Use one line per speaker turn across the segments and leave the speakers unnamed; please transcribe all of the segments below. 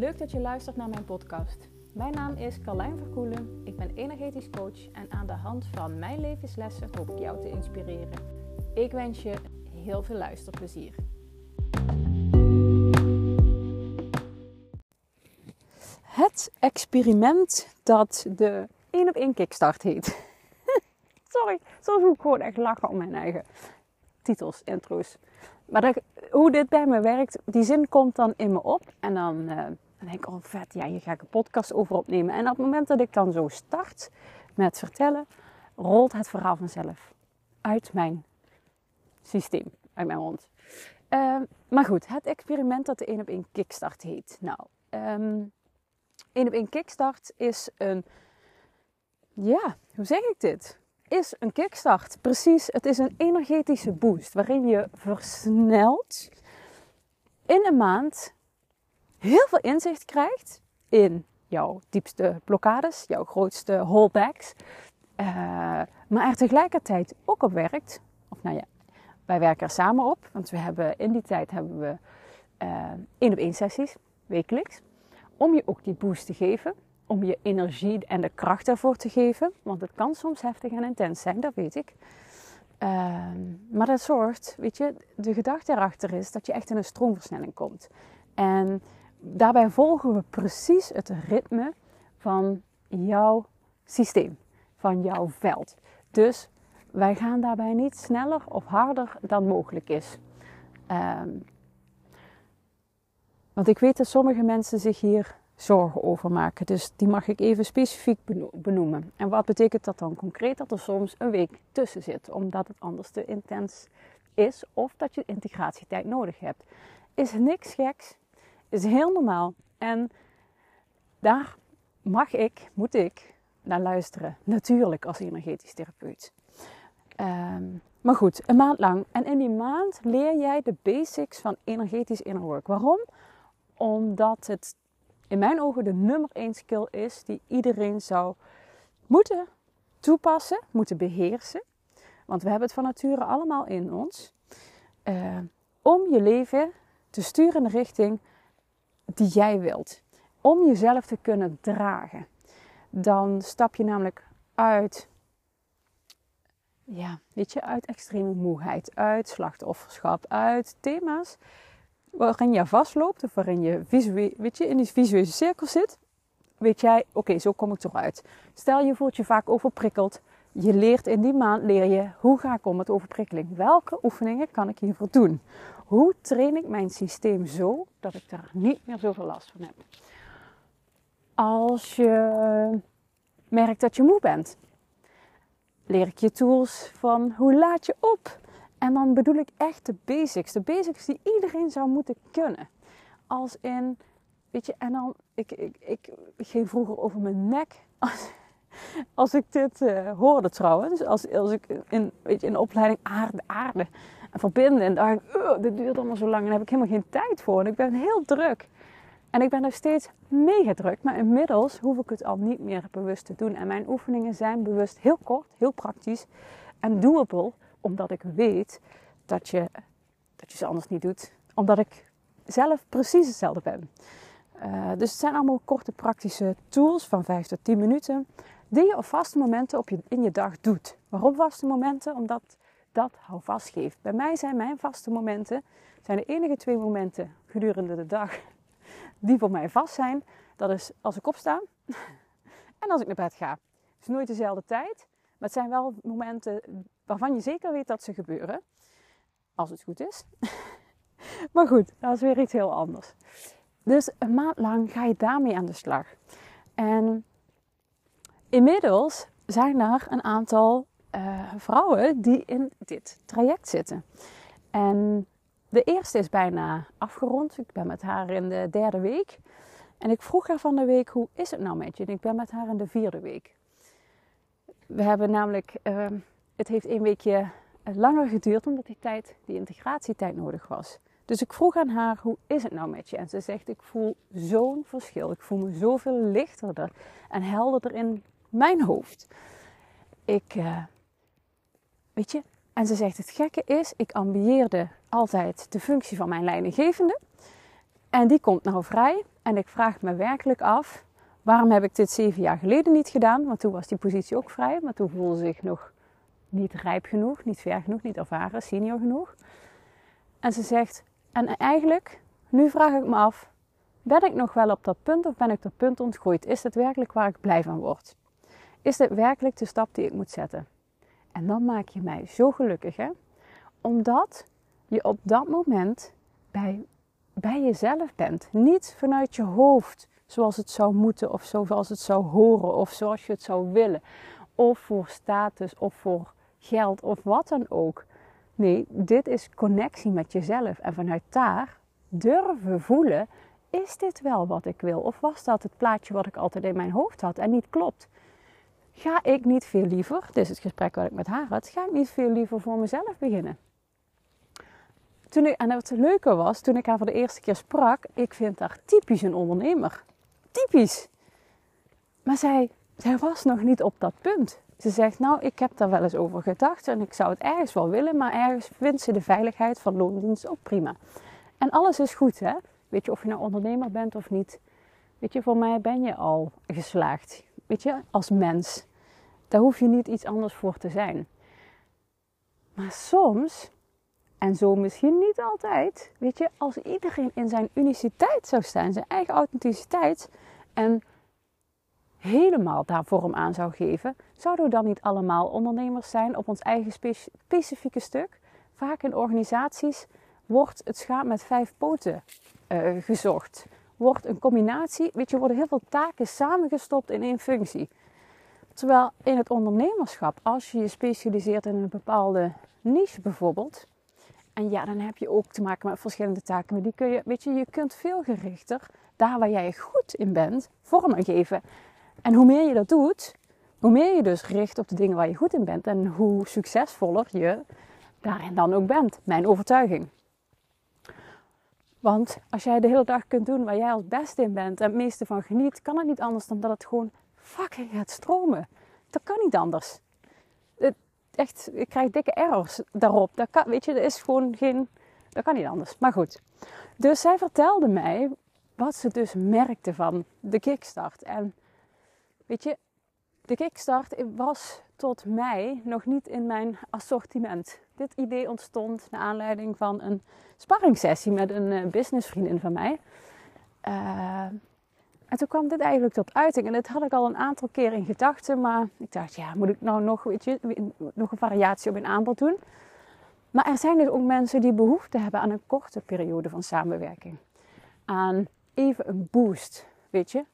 Leuk dat je luistert naar mijn podcast. Mijn naam is Carlijn Verkoelen. Ik ben energetisch coach en aan de hand van mijn levenslessen hoop ik jou te inspireren. Ik wens je heel veel luisterplezier. Het experiment dat de 1 op 1 kickstart heet. Sorry, soms moet ik gewoon echt lachen om mijn eigen titels, intro's. Maar dat, hoe dit bij me werkt, die zin komt dan in me op. En dan, uh, dan denk ik, oh vet, ja, hier ga ik een podcast over opnemen. En op het moment dat ik dan zo start met vertellen, rolt het verhaal vanzelf uit mijn systeem, uit mijn mond. Uh, maar goed, het experiment dat de 1 op 1 kickstart heet. Nou, um, 1 op 1 kickstart is een, ja, hoe zeg ik dit? is een kickstart. Precies, het is een energetische boost waarin je versneld in een maand heel veel inzicht krijgt in jouw diepste blokkades, jouw grootste holdbacks. Uh, maar er tegelijkertijd ook op werkt. Of nou ja, wij werken er samen op. Want we hebben in die tijd hebben we uh, één op één sessies, wekelijks. Om je ook die boost te geven om je energie en de kracht ervoor te geven. Want het kan soms heftig en intens zijn, dat weet ik. Ehm, maar dat zorgt, weet je, de gedachte erachter is dat je echt in een stroomversnelling komt. En daarbij volgen we precies het ritme van jouw systeem, van jouw veld. Dus wij gaan daarbij niet sneller of harder dan mogelijk is. Ehm, want ik weet dat sommige mensen zich hier zorgen over maken. Dus die mag ik even specifiek benoemen. En wat betekent dat dan concreet? Dat er soms een week tussen zit, omdat het anders te intens is of dat je integratietijd nodig hebt. Is niks geks, is heel normaal. En daar mag ik, moet ik naar luisteren. Natuurlijk als energetisch therapeut. Ehm, maar goed, een maand lang. En in die maand leer jij de basics van energetisch inner work. Waarom? Omdat het in mijn ogen de nummer één skill is die iedereen zou moeten toepassen, moeten beheersen. Want we hebben het van nature allemaal in ons. Uh, om je leven te sturen in de richting die jij wilt. Om jezelf te kunnen dragen. Dan stap je namelijk uit, ja, weet je, uit extreme moeheid, uit slachtofferschap, uit thema's waarin je vastloopt of waarin je visueel, weet je, in die visuele cirkel zit, weet jij, oké, zo kom ik eruit. Stel je voelt je vaak overprikkeld. Je leert in die maand, leer je, hoe ga ik om met overprikkeling? Welke oefeningen kan ik hiervoor doen? Hoe train ik mijn systeem zo dat ik daar niet meer zoveel last van heb? Als je merkt dat je moe bent, leer ik je tools van hoe laat je op? En dan bedoel ik echt de basics. De basics die iedereen zou moeten kunnen. Als in, weet je, en dan, ik, ik, ik, ging vroeger over mijn nek. als ik dit uh, hoorde trouwens, als, als ik in, weet je, in de opleiding aarde, aarde en verbinden. En dacht ik, dit duurt allemaal zo lang en heb ik helemaal geen tijd voor. En ik ben heel druk. En ik ben nog steeds mega druk, maar inmiddels hoef ik het al niet meer bewust te doen. En mijn oefeningen zijn bewust heel kort, heel praktisch en doable omdat ik weet dat je, dat je ze anders niet doet. Omdat ik zelf precies hetzelfde ben. Uh, dus het zijn allemaal korte praktische tools van 5 tot 10 minuten. Die je op vaste momenten op in je dag doet. Waarom vaste momenten? Omdat dat houvast geeft. Bij mij zijn mijn vaste momenten zijn de enige twee momenten gedurende de dag die voor mij vast zijn. Dat is als ik opsta en als ik naar bed ga. Het is nooit dezelfde tijd. Maar het zijn wel momenten waarvan je zeker weet dat ze gebeuren. Als het goed is. maar goed, dat is weer iets heel anders. Dus een maand lang ga je daarmee aan de slag. En inmiddels zijn er een aantal uh, vrouwen die in dit traject zitten. En de eerste is bijna afgerond. Ik ben met haar in de derde week. En ik vroeg haar van de week, hoe is het nou met je? En ik ben met haar in de vierde week. We hebben namelijk, uh, het heeft een weekje langer geduurd omdat die tijd, die integratietijd nodig was. Dus ik vroeg aan haar, hoe is het nou met je? En ze zegt, ik voel zo'n verschil. Ik voel me zoveel lichterder en helderder in mijn hoofd. Ik, uh, weet je, en ze zegt, het gekke is, ik ambieerde altijd de functie van mijn leidinggevende. En die komt nou vrij En ik vraag me werkelijk af, waarom heb ik dit zeven jaar geleden niet gedaan? Want toen was die positie ook vrij, maar toen voelde ze zich nog niet rijp genoeg, niet ver genoeg, niet ervaren, senior genoeg. En ze zegt, en eigenlijk, nu vraag ik me af, ben ik nog wel op dat punt of ben ik dat punt ontgroeid? Is het werkelijk waar ik blij van word? Is dit werkelijk de stap die ik moet zetten? En dan maak je mij zo gelukkig, hè? Omdat je op dat moment bij, bij jezelf bent. Niet vanuit je hoofd, zoals het zou moeten, of zoals het zou horen, of zoals je het zou willen. Of voor status, of voor geld, of wat dan ook. Nee, dit is connectie met jezelf. En vanuit daar durven voelen: is dit wel wat ik wil? Of was dat het plaatje wat ik altijd in mijn hoofd had en niet klopt? Ga ik niet veel liever, dit is het gesprek wat ik met haar had, ga ik niet veel liever voor mezelf beginnen? Toen ik, en het leuke was, toen ik haar voor de eerste keer sprak, ik vind haar typisch een ondernemer. Typisch. Maar zij, zij was nog niet op dat punt. Ze zegt, nou, ik heb daar wel eens over gedacht en ik zou het ergens wel willen, maar ergens vindt ze de veiligheid van loondienst ook prima. En alles is goed, hè? Weet je, of je nou ondernemer bent of niet. Weet je, voor mij ben je al geslaagd. Weet je, als mens. Daar hoef je niet iets anders voor te zijn. Maar soms, en zo misschien niet altijd, weet je, als iedereen in zijn uniciteit zou staan, zijn eigen authenticiteit, en helemaal daar vorm aan zou geven, zouden we dan niet allemaal ondernemers zijn op ons eigen specifieke stuk? Vaak in organisaties wordt het schaap met vijf poten uh, gezocht. Wordt een combinatie, weet je, worden heel veel taken samengestopt in één functie. Terwijl in het ondernemerschap, als je je specialiseert in een bepaalde niche bijvoorbeeld, en ja, dan heb je ook te maken met verschillende taken, maar die kun je, weet je, je kunt veel gerichter, daar waar jij goed in bent, vormen geven. En hoe meer je dat doet, hoe meer je dus richt op de dingen waar je goed in bent en hoe succesvoller je daarin dan ook bent. Mijn overtuiging. Want als jij de hele dag kunt doen waar jij als beste in bent en het meeste van geniet, kan het niet anders dan dat het gewoon fucking gaat stromen. Dat kan niet anders. Echt, ik krijg dikke errors daarop. Dat kan, weet je, er is gewoon geen. Dat kan niet anders. Maar goed. Dus zij vertelde mij wat ze dus merkte van de kickstart. En weet je, de kickstart was tot mei nog niet in mijn assortiment. Dit idee ontstond naar aanleiding van een sparringssessie met een uh, businessvriendin van mij. Uh, en toen kwam dit eigenlijk tot uiting. En dit had ik al een aantal keer in gedachten. Maar ik dacht, ja, moet ik nou nog, weet je, nog een variatie op een aanbod doen? Maar er zijn dus ook mensen die behoefte hebben aan een korte periode van samenwerking. Aan even een boost, weet je.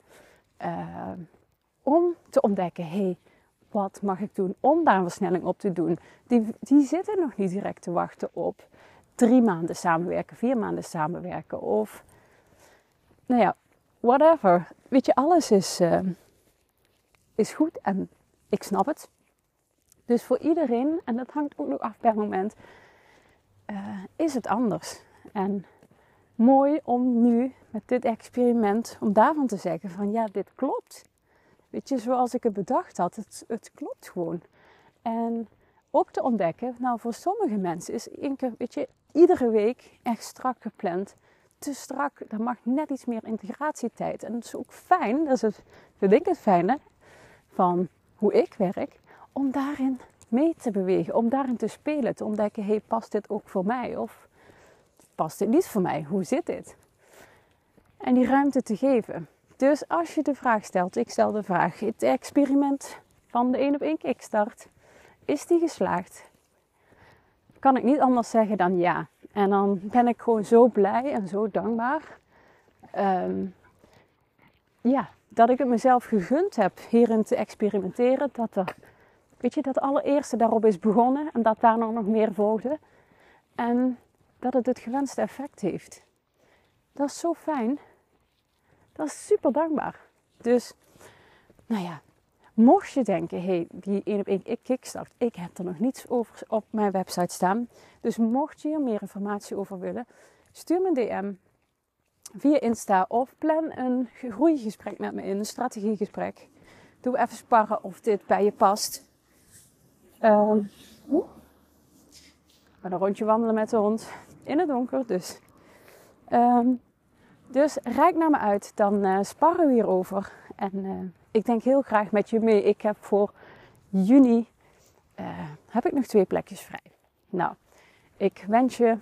Om te ontdekken, hé, hey, wat mag ik doen om daar een versnelling op te doen? Die, die zitten nog niet direct te wachten op drie maanden samenwerken, vier maanden samenwerken. Of, nou ja, whatever. Weet je, alles is, uh, is goed en ik snap het. Dus voor iedereen, en dat hangt ook nog af per moment, uh, is het anders. En mooi om nu met dit experiment, om daarvan te zeggen van ja, dit klopt. Weet je, zoals ik het bedacht had, het, het klopt gewoon. En ook te ontdekken, nou voor sommige mensen is één keer, weet je, iedere week echt strak gepland. Te strak, daar mag net iets meer integratietijd. En het is ook fijn, dat is het, vind ik het fijne van hoe ik werk, om daarin mee te bewegen, om daarin te spelen, te ontdekken, hey, past dit ook voor mij? Of past dit niet voor mij? Hoe zit dit? En die ruimte te geven. Dus als je de vraag stelt, ik stel de vraag, het experiment van de 1 op 1 kickstart, is die geslaagd? Kan ik niet anders zeggen dan ja. En dan ben ik gewoon zo blij en zo dankbaar. Um, ja, dat ik het mezelf gegund heb hierin te experimenteren. Dat er, weet je, dat allereerste daarop is begonnen en dat daar nog meer volgde. En dat het het gewenste effect heeft. Dat is zo fijn. Dat is super dankbaar. Dus, nou ja, mocht je denken, hé, hey, die 1 op 1 kickstart, ik heb er nog niets over op mijn website staan. Dus mocht je er meer informatie over willen, stuur me een DM via Insta of plan een groeigesprek met me in, een strategiegesprek. Doe even sparren of dit bij je past. Ga een rondje wandelen met de hond in het donker, dus. Um, Dus rijk naar me uit, dan uh, sparren we hierover. En uh, ik denk heel graag met je mee. Ik heb voor juni uh, heb ik nog twee plekjes vrij. Nou, ik wens je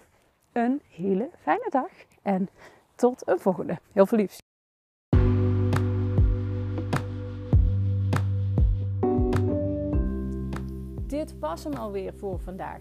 een hele fijne dag en tot een volgende. Heel veel liefs. Dit was hem alweer voor vandaag.